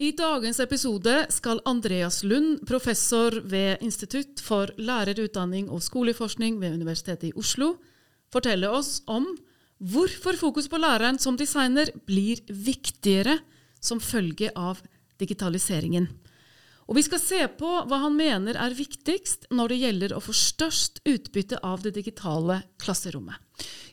I dagens episode skal Andreas Lund, professor ved Institutt for lærerutdanning og skoleforskning ved Universitetet i Oslo, fortelle oss om hvorfor fokus på læreren som designer blir viktigere som følge av digitaliseringen. Og vi skal se på hva han mener er viktigst når det gjelder å få størst utbytte av det digitale klasserommet.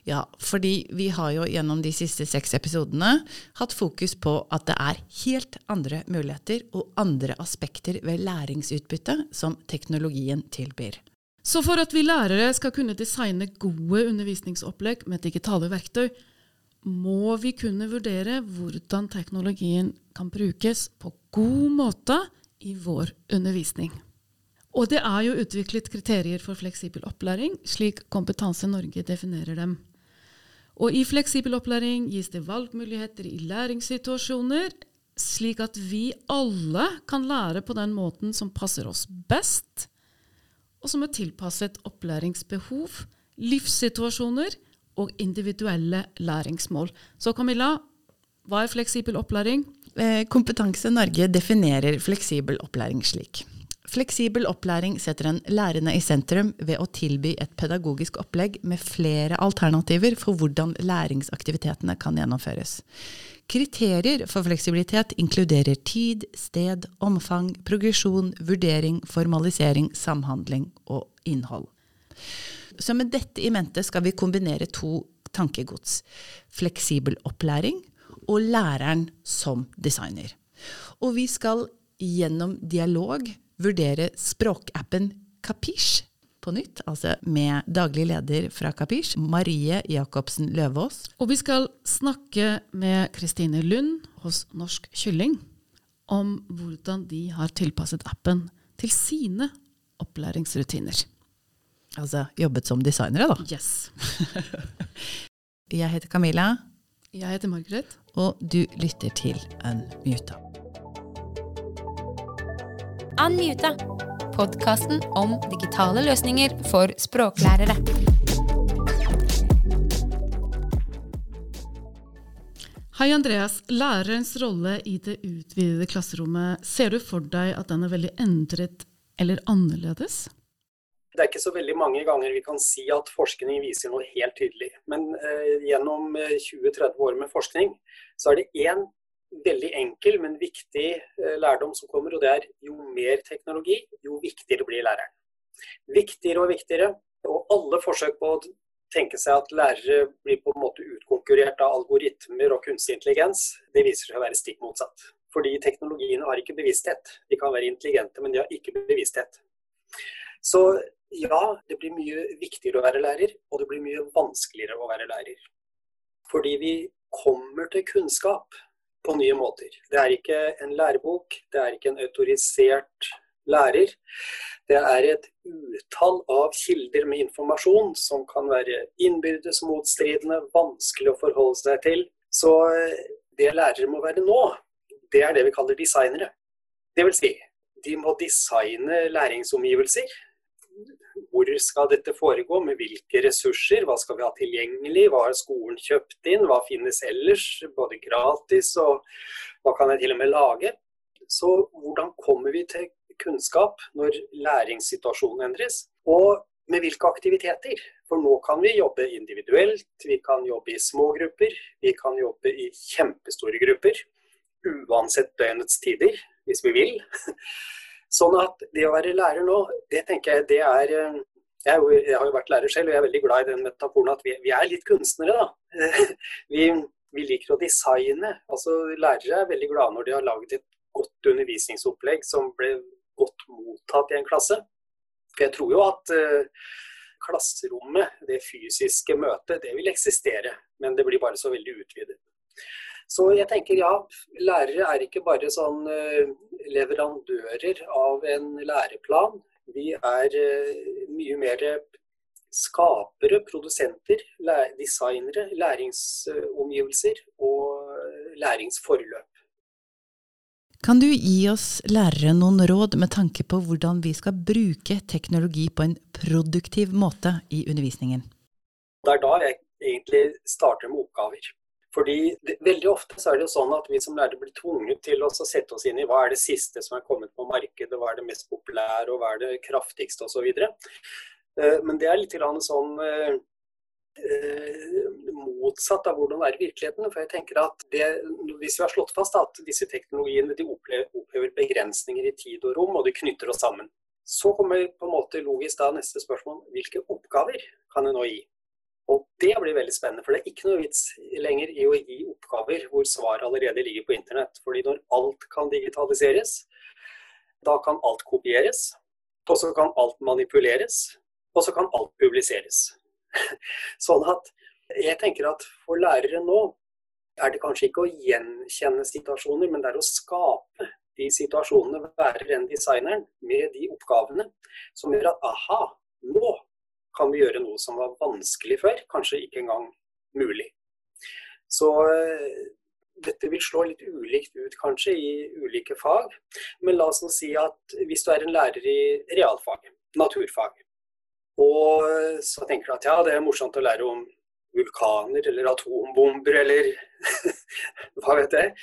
Ja, fordi vi har jo gjennom de siste seks episodene hatt fokus på at det er helt andre muligheter og andre aspekter ved læringsutbytte som teknologien tilbyr. Så for at vi lærere skal kunne designe gode undervisningsopplegg med digitale verktøy, må vi kunne vurdere hvordan teknologien kan brukes på god måte i vår undervisning. Og det er jo utviklet kriterier for fleksibel opplæring, slik Kompetanse Norge definerer dem. Og i fleksibel opplæring gis det valgmuligheter i læringssituasjoner, slik at vi alle kan lære på den måten som passer oss best, og som er tilpasset opplæringsbehov, livssituasjoner og individuelle læringsmål. Så Camilla, hva er fleksibel opplæring? Eh, Kompetanse Norge definerer fleksibel opplæring slik. Fleksibel opplæring setter en lærende i sentrum ved å tilby et pedagogisk opplegg med flere alternativer for hvordan læringsaktivitetene kan gjennomføres. Kriterier for fleksibilitet inkluderer tid, sted, omfang, progresjon, vurdering, formalisering, samhandling og innhold. Så med dette i mente skal vi kombinere to tankegods. Fleksibel opplæring og læreren som designer. Og vi skal gjennom dialog vurdere språkappen Kapisj på nytt, altså med daglig leder fra Kapisj, Marie Jacobsen Løvaas. Og vi skal snakke med Kristine Lund hos Norsk Kylling om hvordan de har tilpasset appen til sine opplæringsrutiner. Altså jobbet som designere, da. Yes. Jeg heter Camilla. Jeg heter Margaret. Og du lytter til Unmuta. Unmuta, podkasten om digitale løsninger for språklærere. Hei, Andreas. Lærerens rolle i det utvidede klasserommet, ser du for deg at den er veldig endret eller annerledes? Det er ikke så veldig mange ganger vi kan si at forskning viser noe helt tydelig. Men eh, gjennom 20-30 år med forskning, så er det én veldig enkel, men viktig eh, lærdom som kommer, og det er jo mer teknologi, jo viktigere blir læreren. Viktigere og viktigere. Og alle forsøk på å tenke seg at lærere blir på en måte utkonkurrert av algoritmer og kunstig intelligens, det viser seg å være stikk motsatt. Fordi teknologiene har ikke bevissthet. De kan være intelligente, men de har ikke bevissthet. Så ja, det blir mye viktigere å være lærer, og det blir mye vanskeligere å være lærer. Fordi vi kommer til kunnskap på nye måter. Det er ikke en lærebok, det er ikke en autorisert lærer. Det er et utall av kilder med informasjon som kan være innbyrdes motstridende, vanskelig å forholde seg til. Så eh, det lærere må være nå, det er det vi kaller designere. Det vil si, de må designe læringsomgivelser hvor skal dette foregå, med hvilke ressurser, hva skal vi ha tilgjengelig, hva har skolen kjøpt inn, hva finnes ellers, både gratis og hva kan jeg til og med lage. Så hvordan kommer vi til kunnskap når læringssituasjonen endres, og med hvilke aktiviteter? For nå kan vi jobbe individuelt, vi kan jobbe i små grupper, vi kan jobbe i kjempestore grupper. Uansett døgnets tider, hvis vi vil. Sånn at det å være lærer nå, det tenker jeg det er eh, jeg, har jo vært lærer selv, og jeg er veldig glad i den metaforen at vi, vi er litt kunstnere, da. Vi, vi, liker å designe. Altså, lærere er veldig glade når de har laget et godt undervisningsopplegg som ble godt mottatt i en klasse. For jeg tror jo at uh, klasserommet, det fysiske møtet, det vil eksistere. Men det blir bare så veldig utvidet. Så jeg tenker ja, lærere er ikke bare sånn uh, leverandører av en læreplan. Vi er uh, mye mer skapere, produsenter, designere, læringsomgivelser og læringsforløp. Kan du gi oss lærere noen råd med tanke på hvordan vi skal bruke teknologi på en produktiv måte i undervisningen? Det er da jeg egentlig starter med oppgaver. Fordi det, Veldig ofte så er det jo sånn at vi som lærere blir tvunget til å sette oss inn i hva er det siste som er kommet på markedet, hva er det mest populære, og hva er det kraftigste osv. Eh, men det er litt sånn eh, eh, motsatt av hvordan det er i virkeligheten. For jeg tenker at det, Hvis vi har slått fast at disse teknologiene de opphever begrensninger i tid og rom, og de knytter oss sammen, så kommer på en måte logisk da neste spørsmål hvilke oppgaver kan en nå gi? Og det blir veldig spennende, for det er ikke noe vits lenger i å gi oppgaver hvor svaret allerede ligger på internett. Fordi når alt kan digitaliseres, da kan alt kopieres, og så kan alt manipuleres, og så kan alt publiseres. Sånn at jeg tenker at for lærere nå er det kanskje ikke å gjenkjenne situasjoner, men det er å skape de situasjonene, være den designeren med de oppgavene som gjør at aha, nå kan vi gjøre noe som var vanskelig før, kanskje ikke engang mulig. Så eh, dette vil slå litt ulikt ut kanskje i ulike fag. Men la oss nå si at hvis du er en lærer i realfag, naturfag, og så tenker du at ja, det er morsomt å lære om vulkaner eller atombomber eller hva vet jeg.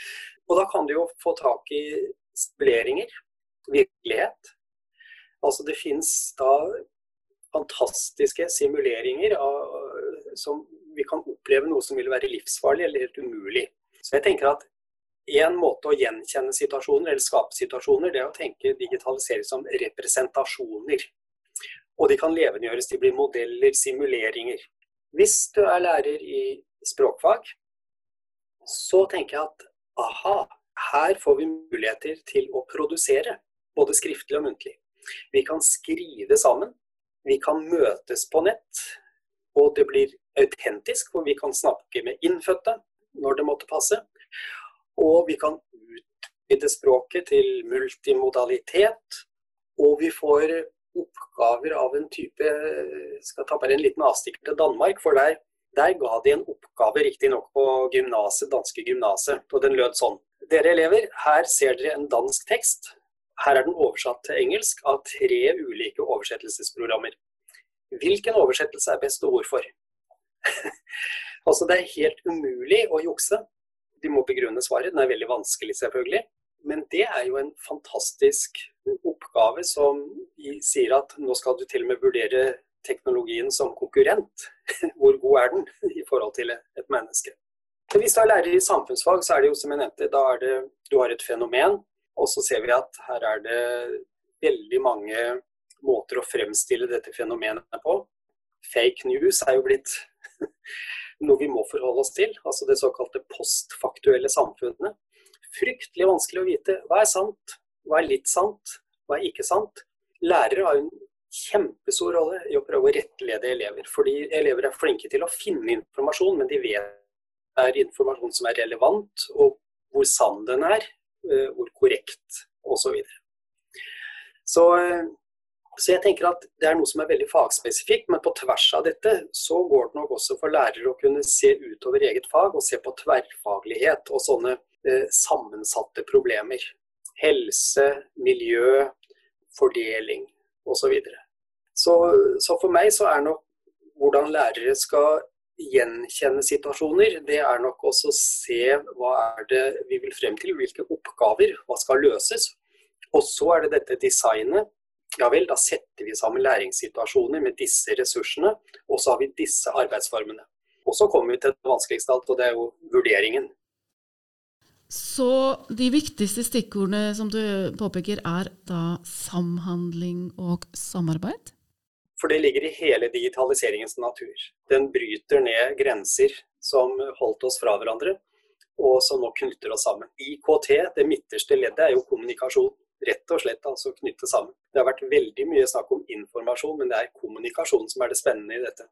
Og da kan du jo få tak i spoleringer, virkelighet. Altså det fins da fantastiske simuleringer av, som vi kan oppleve noe som vil være livsfarlig eller helt umulig. Så jeg tenker at en måte å gjenkjenne situasjoner eller skape situasjoner, det er å tenke digitalisering som representasjoner. Og de kan levendegjøres, de blir modeller, simuleringer. Hvis du er lærer i språkfag, så tenker jeg at aha, her får vi muligheter til å produsere, både skriftlig og muntlig. Vi kan skrive sammen, vi kan møtes på nett, og det blir autentisk, hvor vi kan snakke med innfødte når det måtte passe. Og vi kan utvide språket til multimodalitet. Og vi får oppgaver av en type skal ta bare en liten avstikker til Danmark. For der, der ga de en oppgave riktignok på gymnaset, danske gymnaset. Og den lød sånn. Dere elever, her ser dere en dansk tekst. Her er den oversatt til engelsk av tre ulike oversettelsesprogrammer. Hvilken oversettelse er best, og hvorfor? altså, det er helt umulig å jukse. De må begrunne svaret. Den er veldig vanskelig, selvfølgelig. Men det er jo en fantastisk oppgave som sier at nå skal du til og med vurdere teknologien som konkurrent. Hvor god er den i forhold til et menneske? Hvis du er lærer i samfunnsfag, så er det jo som jeg nevnte, da er det, du har et fenomen og så ser vi at her er det veldig mange måter å fremstille dette fenomenet på. Fake news er jo blitt noe vi må forholde oss til. Altså det såkalte postfaktuelle samfunnet. Fryktelig vanskelig å vite hva er sant, hva er litt sant, hva er ikke sant. Lærere har en kjempestor rolle i å prøve å rettlede elever. Fordi elever er flinke til å finne informasjon, men de vet det er informasjon som er relevant, og hvor sann den er, Eh, hvor korrekt osv. Så, så eh, så jeg tenker at det er noe som er veldig fagspesifikt, men på tvers av dette så går det nok også for lærere å kunne se utover eget fag og se på tverrfaglighet og sånne eh, sammensatte problemer. Helse, miljø, fordeling osv. Så, så Så for meg så er nok hvordan lærere skal gjenkjenne situasjoner, det er nok også å se hva er det vi vil frem til, hvilke oppgaver, hva skal løses. Og så er det dette designet. Ja vel, da setter vi sammen læringssituasjoner med disse ressursene, og så har vi disse arbeidsformene. Og så kommer vi til det vanskeligste alt, og det er jo vurderingen. Så de viktigste stikkordene som du påpeker, er da samhandling og samarbeid? For det ligger i hele digitaliseringens natur. Den bryter ned grenser som holdt oss fra hverandre, og som nå knytter oss sammen. IKT, det midterste leddet, er jo kommunikasjon. Rett og slett altså knytte sammen. Det har vært veldig mye snakk om informasjon, men det er kommunikasjon som er det spennende i dette.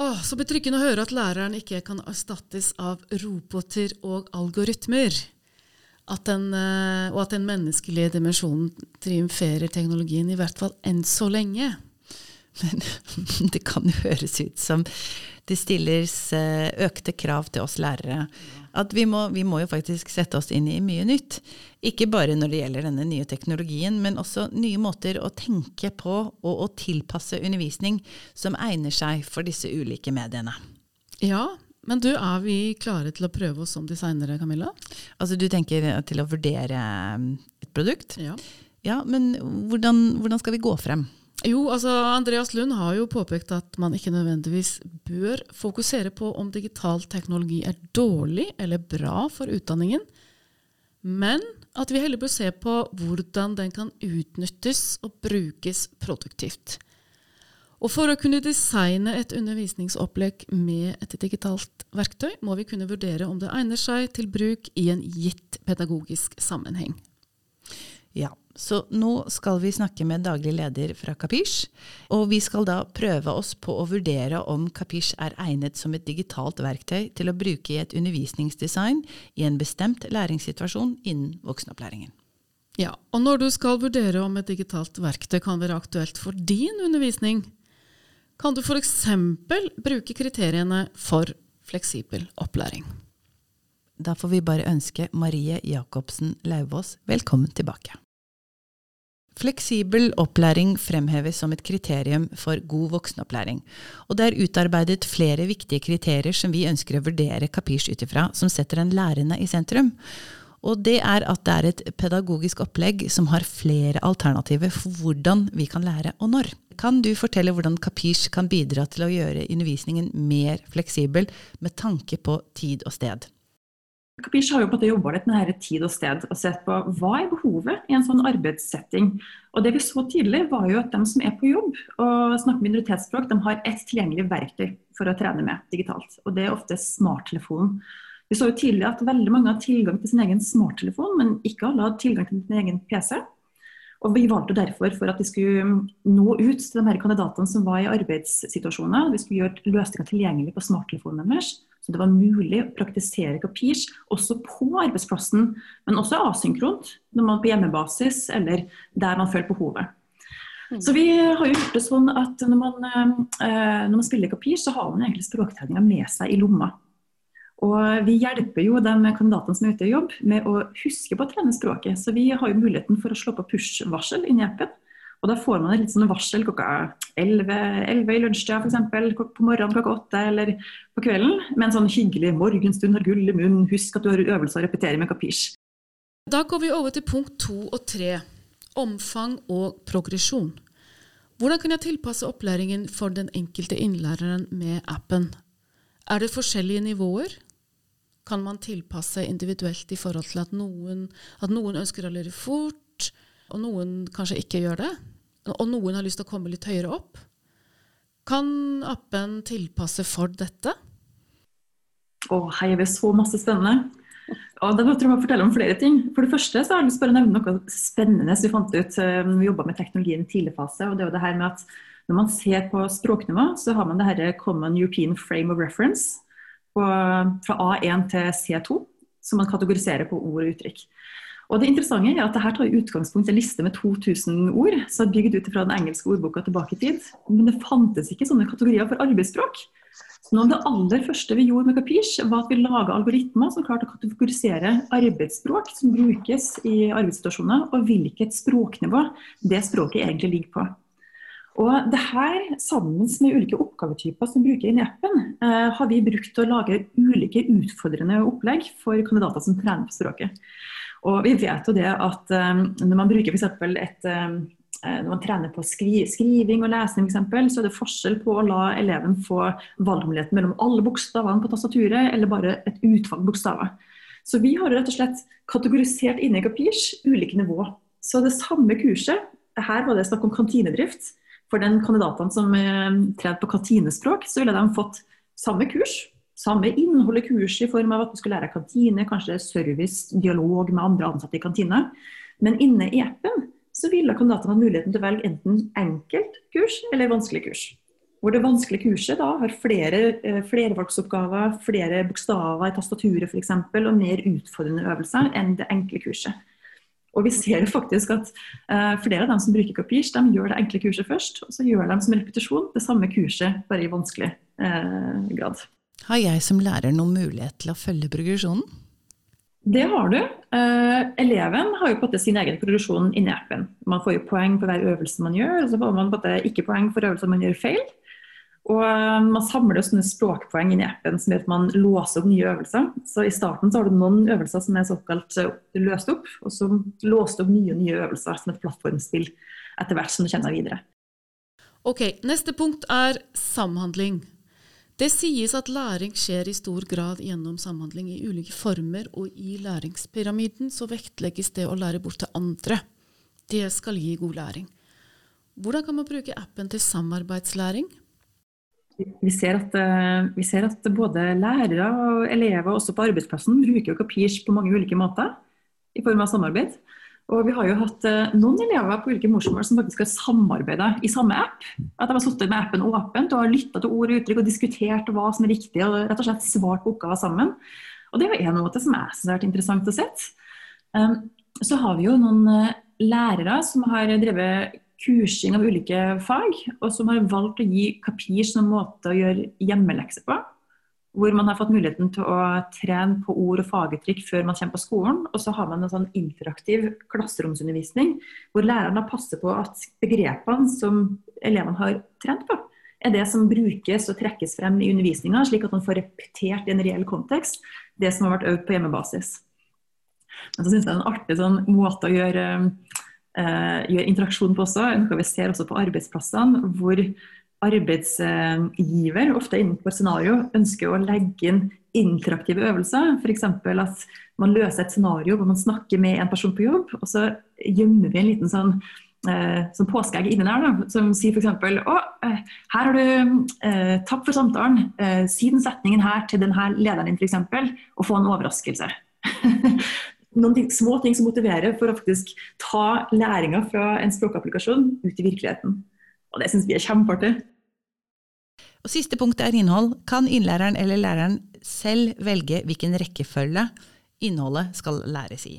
Åh, så betryggende å høre at læreren ikke kan erstattes av roboter og algoritmer at den, eh, og at den menneskelige dimensjonen triumferer teknologien, i hvert fall enn så lenge. Men det kan jo høres ut som det stilles eh, økte krav til oss lærere. At vi må, vi må, jo faktisk sette oss inn i mye nytt. Ikke bare når det gjelder denne nye teknologien, men også nye måter å tenke på og å tilpasse undervisning som egner seg for disse ulike mediene. Ja, Men du, er vi klare til å prøve oss som designere, Camilla? Altså du tenker til å vurdere um, et produkt? Ja. Ja, men hvordan, hvordan skal vi gå frem? Jo, altså Andreas Lund har jo påpekt at man ikke nødvendigvis bør fokusere på om digital teknologi er dårlig eller bra for utdanningen, men at vi heller bør se på hvordan den kan utnyttes og brukes produktivt. Og for å kunne designe et undervisningsopplegg med et digitalt verktøy, må vi kunne vurdere om det egner seg til bruk i en gitt pedagogisk sammenheng. Ja, så nå skal vi snakke med daglig leder fra Kapisj. Og vi skal da prøve oss på å vurdere om Kapisj er egnet som et digitalt verktøy til å bruke i et undervisningsdesign i en bestemt læringssituasjon innen voksenopplæringen. Ja, og når du skal vurdere om et digitalt verktøy kan være aktuelt for din undervisning, kan du f.eks. bruke kriteriene for fleksibel opplæring. Da får vi bare ønske Marie Jacobsen Lauvås velkommen tilbake. Fleksibel opplæring fremheves som et kriterium for god voksenopplæring, og det er utarbeidet flere viktige kriterier som vi ønsker å vurdere Kapirs ut ifra, som setter den lærende i sentrum. Og det er at det er et pedagogisk opplegg som har flere alternativer for hvordan vi kan lære og når. Kan du fortelle hvordan Kapish kan bidra til å gjøre undervisningen mer fleksibel med tanke på tid og sted? Kapish har jo på en måte jobba litt med dette tid og sted og sett på hva er behovet i en sånn arbeidssetting. Og det vi så tidlig var jo at de som er på jobb og snakker minoritetsspråk, de har ett tilgjengelig verktøy for å trene med digitalt. Og det er ofte smarttelefonen. Vi så jo tidlig at veldig mange hadde tilgang til sin egen smarttelefon, men ikke alle hadde tilgang til sin egen PC. Og Vi valgte derfor for at vi skulle nå ut til de her kandidatene som var i arbeidssituasjoner. Vi skulle gjøre løsninger tilgjengelig på smarttelefonen deres. Så det var mulig å praktisere Kapirs også på arbeidsplassen, men også asynkront når man er på hjemmebasis eller der man føler behovet. Mm. Så vi har jo gjort det sånn at når man, eh, når man spiller Kapir, så har man egentlig språktreninga med seg i lomma. Og vi hjelper jo de kandidatene som er ute i jobb med å huske på å trene språket. Så vi har jo muligheten for å slå på push-varsel inni appen. Og da får man et litt sånn varsel klokka 11, 11 i lunsjtida f.eks. På morgenen klokka 8 eller på kvelden. Med en sånn hyggelig 'morgenstund har gull i munnen', husk at du har øvelse å repetere med kapisj. Da går vi over til punkt to og tre. Omfang og progresjon. Hvordan kan jeg tilpasse opplæringen for den enkelte innlæreren med appen? Er det forskjellige nivåer? Kan man tilpasse individuelt i forhold til at noen, at noen ønsker å løpe fort, og noen kanskje ikke gjør det? og noen har lyst til å komme litt høyere opp, kan appen tilpasse for dette? Å, her er vi så masse spennende. Og da tror jeg må fortelle om flere ting. For det første så har jeg lyst til å nevne noe spennende som vi fant ut uh, når vi jobba med teknologien i tidlig fase. og det er det her med at Når man ser på språknivå, så har man det her Common European Frame of Reference på, fra A1 til C2, som man kategoriserer på ord og uttrykk. Og det interessante er at dette tar utgangspunkt i en liste med 2000 ord, som er bygd ut fra den engelske ordboka tilbake i tid. Men det fantes ikke sånne kategorier for arbeidsspråk. Så noe av det aller første vi gjorde med Kapish, var at vi laga algoritmer som klarte å kategorisere arbeidsspråk som brukes i arbeidssituasjoner, og hvilket språknivå det språket egentlig ligger på. Og det her, sammen med ulike oppgavetyper som bruker inn i appen, eh, har vi brukt til å lage ulike utfordrende opplegg for kandidater som trener på språket. Og vi vet jo det at eh, når man bruker f.eks. et eh, når man trener på skri skriving og lesing, for eksempel, så er det forskjell på å la eleven få valgmuligheten mellom alle bokstavene på tastaturet eller bare et utvalg bokstaver. Så vi har rett og slett kategorisert inne i Kapirs ulike nivå. Så det samme kurset, her var det snakk om kantinedrift. For den kandidatene som eh, trente på kantinespråk, så ville de fått samme kurs, samme innhold i kurset i form av at du skulle lære kantine, kanskje service, dialog med andre ansatte i kantina. Men inne i appen så ville kandidatene ha muligheten til å velge enten enkelt kurs eller vanskelig kurs. Hvor det vanskelige kurset da har flere eh, flervalgsoppgaver, flere bokstaver i tastaturet f.eks. og mer utfordrende øvelser enn det enkle kurset. Og vi ser faktisk at uh, flere av dem som bruker Kapish, de gjør det enkle kurset først. Og så gjør de som repetisjon det samme kurset, bare i vanskelig uh, grad. Har jeg som lærer noen mulighet til å følge progresjonen? Det har du. Uh, eleven har jo på sin egen progresjon inni appen. Man får jo poeng på hver øvelse man gjør, og så får man ikke poeng for øvelser man gjør feil. Og eh, Man samler sånne språkpoeng inn i appen som gjør at man låser opp nye øvelser. Så I starten så har du noen øvelser som er såkalt eh, løst opp, og så låst opp nye nye øvelser som et plattformspill etter hvert som du kjenner videre. Ok, Neste punkt er samhandling. Det sies at læring skjer i stor grad gjennom samhandling i ulike former, og i læringspyramiden så vektlegges det å lære bort til andre. Det skal gi god læring. Hvordan kan man bruke appen til samarbeidslæring? Vi ser, at, eh, vi ser at både lærere og elever også på arbeidsplassen bruker Kapirs på mange ulike måter i form av samarbeid. Og vi har jo hatt eh, noen elever på ulike morsmål som faktisk har samarbeida i samme app. At de har sittet med appen åpent og har lytta til ord og uttrykk og diskutert hva som er riktig, og rett og slett svart på oppgaver sammen. Og det er jo en måte som jeg syns har vært interessant å se. Um, så har vi jo noen eh, lærere som har drevet kursing av ulike fag, og som har valgt å gi Kapir som måte å gjøre hjemmelekser på hvor man har fått muligheten til å trene på ord og faguttrykk før man kommer på skolen. Og så har man en sånn interaktiv klasseromsundervisning hvor læreren passer på at begrepene som elevene har trent på, er det som brukes og trekkes frem i undervisninga, slik at man får repetert i en reell kontekst det som har vært øvd på hjemmebasis. Men så synes jeg det er en artig sånn måte å gjøre, uh, gjøre interaksjon på også, noe vi ser også på arbeidsplassene, hvor arbeidsgiver, ofte innenfor scenario, ønsker å legge inn interaktive øvelser. F.eks. at man løser et scenario hvor man snakker med en person på jobb, og så gjemmer vi en liten sånn eh, som påskeegg inni der, da, som sier f.eks.: Å, eh, her har du eh, Takk for samtalen. Eh, si den setningen her til denne lederen din, f.eks., og få en overraskelse. Noen ting, små ting som motiverer for å faktisk ta læringa fra en språkapplikasjon ut i virkeligheten. Og det syns vi er kjempeartig. Og Siste punkt er innhold. Kan innlæreren eller læreren selv velge hvilken rekkefølge innholdet skal læres i?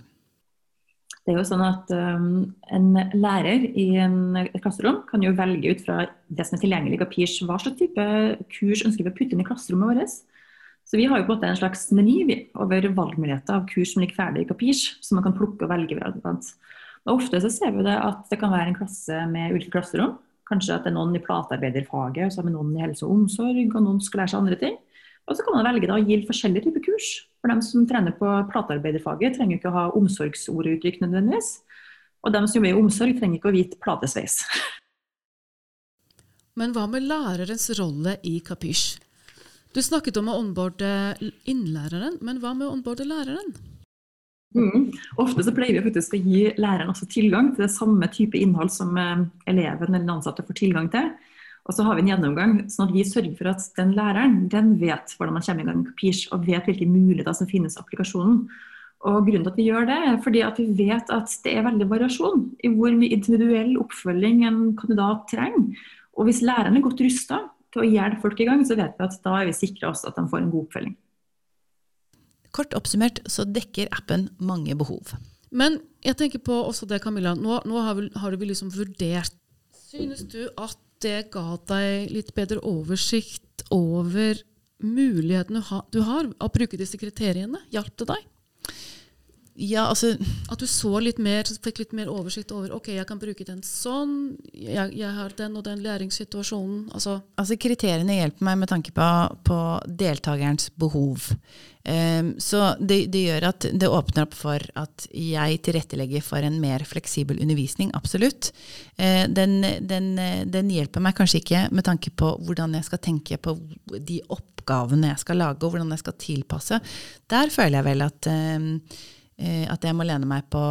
Det er jo sånn at um, En lærer i en, et klasserom kan jo velge ut fra det som er tilgjengelig i PIRS, hva slags type kurs ønsker vi å putte inn i klasserommet vårt. Så Vi har jo på en måte en slags meny over valgmuligheter av kurs som ligger ferdig i Kapirs, som man kan plukke og velge. Og Ofte så ser vi det at det kan være en klasse med ulike klasserom. Kanskje at det er noen i platearbeiderfaget, og så har vi noen i helse og omsorg, og noen skal lære seg andre ting. Og så kan man velge da, å gi forskjellige typer kurs. For dem som trener på platearbeiderfaget, trenger ikke å ha omsorgsorduttrykk nødvendigvis. Og dem som jobber i omsorg, trenger ikke å vite platesveis. Men hva med lærerens rolle i Kapish? Du snakket om å onboarde innlæreren, men hva med å onboarde læreren? Mm. Ofte så pleier vi faktisk å gi læreren også tilgang til det samme type innhold som eh, eleven eller den ansatte får tilgang til. Og så har vi en gjennomgang, sånn at vi sørger for at den læreren den vet hvordan man kommer i gang med Kapish, og vet hvilke muligheter som finnes i applikasjonen. Og grunnen til at vi gjør det, er fordi at vi vet at det er veldig variasjon i hvor mye individuell oppfølging en kandidat trenger. Og hvis læreren er godt rusta til å hjelpe folk i gang, så vet vi at da er vi sikra oss at de får en god oppfølging. Kort oppsummert så dekker appen mange behov. Men jeg tenker på også det, Camilla. Nå, nå har, vi, har vi liksom vurdert Synes du at det ga deg litt bedre oversikt over mulighetene du har av å bruke disse kriteriene? Hjalp det deg? Ja, altså At du så litt mer, fikk litt mer oversikt over ok, jeg kan bruke den sånn, jeg, jeg har den og den læringssituasjonen. Altså. altså kriteriene hjelper meg med tanke på, på deltakerens behov. Um, så det, det, gjør at det åpner opp for at jeg tilrettelegger for en mer fleksibel undervisning, absolutt. Uh, den, den, den, hjelper meg kanskje ikke med tanke på hvordan jeg skal tenke på de oppgavene jeg skal lage, og hvordan jeg skal tilpasse. Der føler jeg vel at um, at jeg må lene meg på,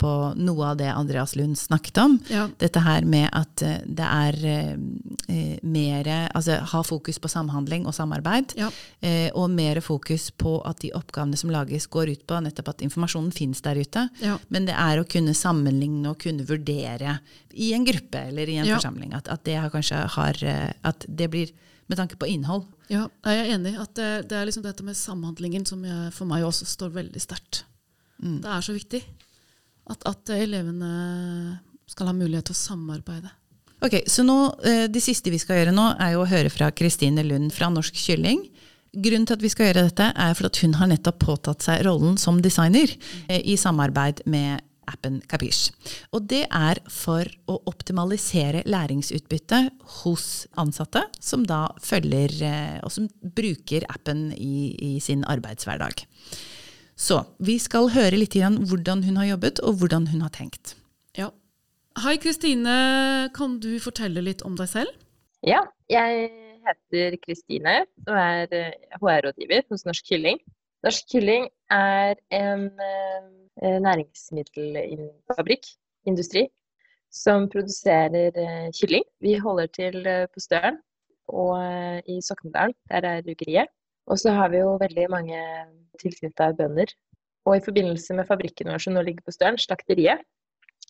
på, noe av det Andreas Lund snakket om. Ja. Dette her med at eh, det er eh, mer Altså ha fokus på samhandling og samarbeid. Ja. Eh, og mer fokus på at de oppgavene som lages, går ut på nettopp at informasjonen finnes der ute. Ja. Men det er å kunne sammenligne og kunne vurdere i en gruppe eller i en forsamling. At, at, det kanskje har At det blir med tanke på innhold. Ja, jeg er enig. at Det, det er liksom dette med samhandlingen som jeg, for meg også står veldig sterkt. Mm. Det er så viktig at, at, elevene skal ha mulighet til å samarbeide. Ok, så nå, eh, Det siste vi skal gjøre nå, er jo å høre fra Kristine Lund fra Norsk Kylling. Grunnen til at vi skal gjøre dette, er for at hun har nettopp påtatt seg rollen som designer eh, i samarbeid med appen Kapish. Og det er for å optimalisere læringsutbyttet hos ansatte som da følger eh, og som bruker appen i, i sin arbeidshverdag. Så vi skal høre litt igjen hvordan hun har jobbet, og hvordan hun har tenkt. Ja. Hei Kristine, kan du fortelle litt om deg selv? Ja, jeg heter Kristine og er HR-rådgiver hos Norsk Kylling. Norsk Kylling er en eh, næringsmiddelfabrikk, industri, som produserer eh, kylling. Vi holder til eh, på Støren og i Soknedalen. Der er rugeriet. Og så har vi jo veldig mange tilknytta bønder. Og i forbindelse med fabrikken vår som nå ligger på Støren, slakteriet,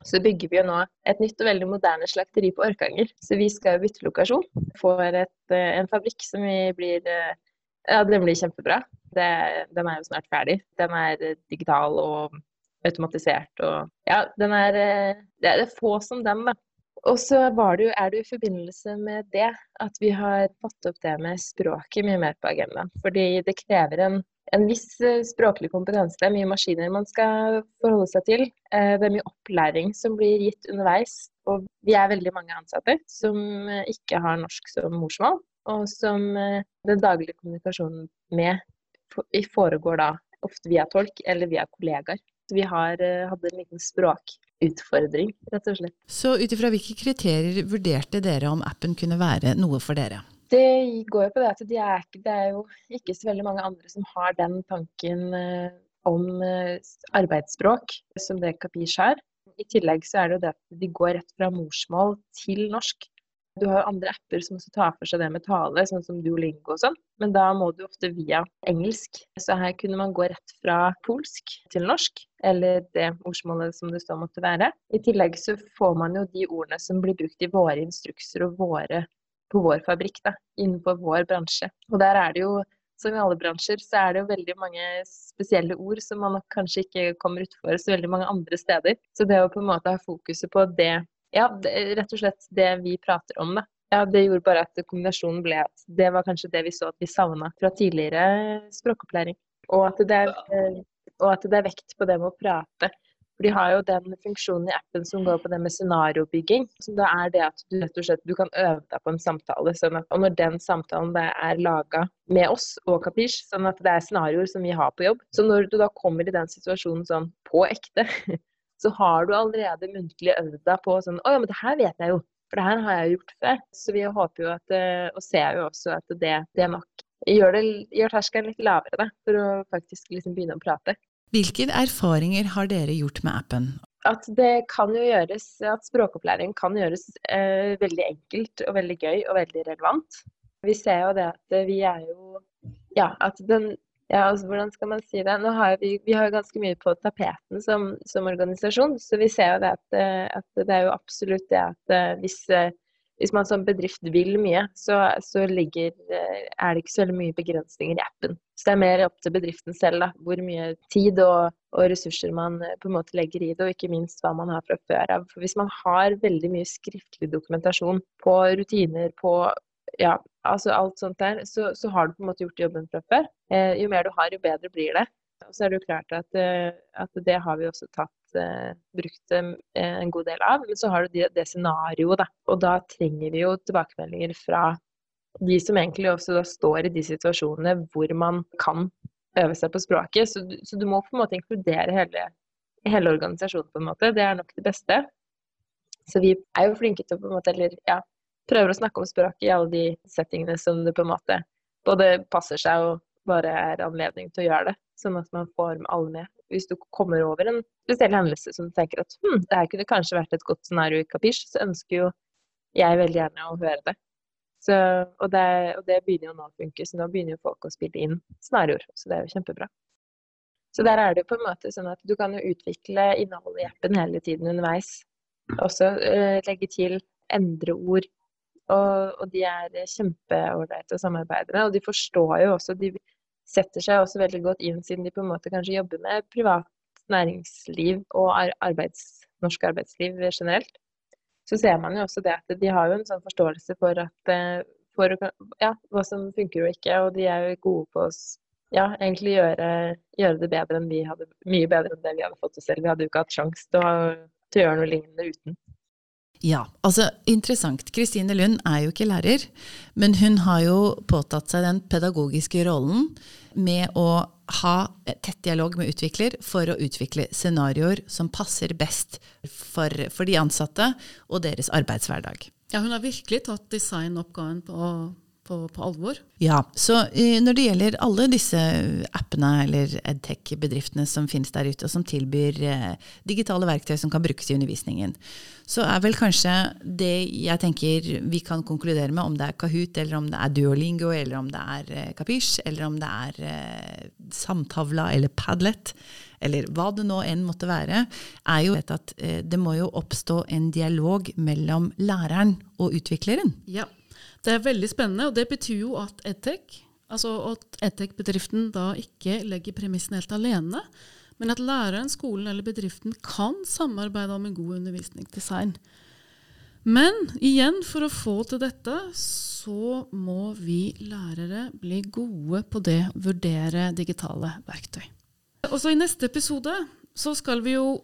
så bygger vi jo nå et nytt og veldig moderne slakteri på Orkanger. Så vi skal jo bytte lokasjon for et, en fabrikk som vi blir Ja, den blir kjempebra. Det, den er jo snart ferdig. Den er eh, digital og automatisert og Ja, den er eh, Det er få som den, da. Og så det jo, er det jo i forbindelse med det at vi har fått opp det med språket mye mer på agendaen. Fordi det krever en, en viss eh, språklig kompetanse. Det er mye maskiner man skal forholde seg til. Det er mye opplæring som blir gitt underveis. Og vi er veldig mange ansatte som ikke har norsk som morsmål, og som den daglige kommunikasjonen med foregår da ofte via tolk eller via kollegaer. Vi har hatt en liten språkutfordring, rett og slett. Så ut ifra hvilke kriterier vurderte dere om appen kunne være noe for dere? Det går jo på det at de er, det er jo ikke så veldig mange andre som har den tanken uh, om uh, arbeidsspråk som det Kapish har. I tillegg så er det jo det at de går rett fra morsmål til norsk. Du har andre apper som også tar for seg det med tale, sånn som Duolingo og sånn, men da må du ofte via engelsk. Så her kunne man gå rett fra polsk til norsk, eller det ordsmålet som det står måtte være. I tillegg så får man jo de ordene som blir brukt i våre instrukser og våre, på vår fabrikk, da, innenfor vår bransje. Og der er det jo som i alle bransjer, så er det jo veldig mange spesielle ord som man kanskje ikke kommer utfor så veldig mange andre steder. Så det å på en måte ha fokuset på det ja, det, rett og slett det vi prater om, da. Ja, det gjorde bare at kombinasjonen ble at det var kanskje det vi så at vi savna fra tidligere språkopplæring. Og at, det er, eh, og at det er vekt på det med å prate. For de har jo den funksjonen i appen som går på det med scenariobygging. Som da er det at du rett og slett du kan øve deg på en samtale. Sånn at, og når den samtalen er laga med oss og Kapish, sånn at det er scenarioer som vi har på jobb. Så når du da kommer i den situasjonen sånn på ekte, så har du allerede muntlig øvd deg på sånn Å ja, men det her vet jeg jo. For det her har jeg gjort før. Så vi håper jo at, eh, og ser jo også at det, det nok gjør, det, gjør terskelen litt lavere da, for å faktisk liksom begynne å prate. Hvilke erfaringer har dere gjort med appen? At det kan jo gjøres, at språkopplæring kan gjøres eh, veldig enkelt og veldig gøy og veldig relevant. Vi ser jo det at vi er jo Ja, at den ja, altså hvordan skal man si det. Nå har vi, vi har jo ganske mye på tapeten som, som, organisasjon, så vi ser jo det at, eh, at, det er jo absolutt det at eh, hvis, eh, hvis man som bedrift vil mye, så, så ligger, er det ikke så veldig mye begrensninger i appen. Så det er mer opp til bedriften selv da, hvor mye tid og, og, ressurser man på en måte legger i det, og ikke minst hva man har fra før av. For hvis man har veldig mye skriftlig dokumentasjon på rutiner, på ja, altså alt sånt der, så, så, har du på en måte gjort jobben fra før. Eh, jo mer du har, jo bedre blir det. Og så er det jo klart at, eh, at det har vi også tatt eh, brukt eh, en god del av. Men så har du det, det scenarioet, da. Og da trenger vi jo tilbakemeldinger fra de som egentlig også da står i de situasjonene hvor man kan øve seg på språket. Så, så du må på en måte inkludere hele, hele organisasjonen, på en måte. Det er nok det beste. Så vi er jo flinke til å på en måte, eller ja, prøver å snakke om språk i alle de settingene som det på en måte både passer seg og bare er anledning til å gjøre det. Sånn at man får alle med. Hvis du kommer over en spesiell hendelse som du tenker at hm, det her kunne kanskje vært et godt scenario i Kapish, så ønsker jo jeg veldig gjerne å høre det. Så, og, det og, det begynner jo nå å funke, så nå begynner jo folk å spille inn scenarioer. Så det er jo kjempebra. Så der er det jo på en måte sånn at du kan jo utvikle innholdet i appen hele tiden underveis. Også uh, legge til, endre ord, og, og de er kjempeålreite å samarbeide med. Og de forstår jo også De setter seg også veldig godt inn, siden de på en måte kanskje jobber med privat næringsliv og arbeids, norsk arbeidsliv generelt. Så ser man jo også det at de har jo en sånn forståelse for, at, eh, for ja, hva som funker og ikke. Og de er jo gode på ja, egentlig gjøre, gjøre, det bedre enn vi hadde, mye bedre enn det vi hadde fått til selv. Vi hadde jo ikke hatt sjanse til, til, å gjøre noe lignende uten. Ja, altså interessant. Kristine Lund er jo ikke lærer, men hun har jo påtatt seg den pedagogiske rollen med å ha tett dialog med utvikler for å utvikle scenarioer som passer best for, for de ansatte og deres arbeidshverdag. Ja, hun har virkelig tatt designoppgaven på på, på, alvor. Ja, så uh, når det gjelder alle disse appene eller edtech-bedriftene som finnes der ute, og som tilbyr uh, digitale verktøy som kan brukes i undervisningen, så er vel kanskje det jeg tenker vi kan konkludere med, om det er Kahoot, eller om det er Duolingo, eller om det er Kapish, eller om det er Samtavla eller Padlet, eller hva det nå enn måtte være, er jo at det må jo oppstå en dialog mellom læreren og utvikleren. Ja. Det er veldig spennende, og det betyr jo at EdTech, altså at EdTech-bedriften da ikke legger premissen helt alene, men at læreren, skolen eller bedriften kan samarbeide om en god undervisningsdesign. Men igjen, for å få til dette, så må vi lærere bli gode på det å vurdere digitale verktøy. Og så I neste episode så skal vi jo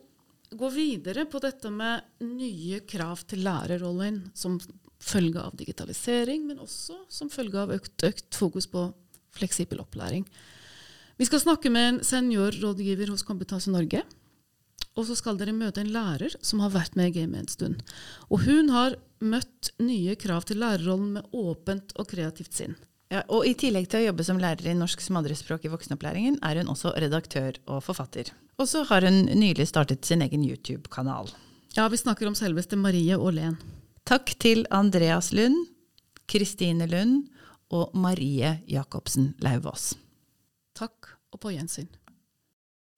gå videre på dette med nye krav til lærerrollen, som følge av digitalisering, men også som følge av økt, økt fokus på fleksibel opplæring. Vi skal snakke med en seniorrådgiver hos Kompetanse Norge. Og så skal dere møte en lærer som har vært med i gamet en stund. Og hun har møtt nye krav til lærerrollen med åpent og kreativt sinn. Ja, og I tillegg til å jobbe som lærer i norsk som andrespråk i voksenopplæringen, er hun også redaktør og forfatter. Og så har hun nylig startet sin egen YouTube-kanal. Ja, vi snakker om selveste Marie Aalen. Takk til Andreas Lund, Kristine Lund og Marie Jacobsen Lauvås. Takk, og på gjensyn.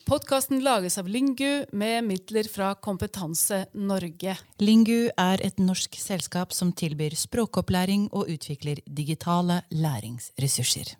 Podkasten lages av Lingu med midler fra Kompetanse Norge. Lingu er et norsk selskap som tilbyr språkopplæring og utvikler digitale læringsressurser.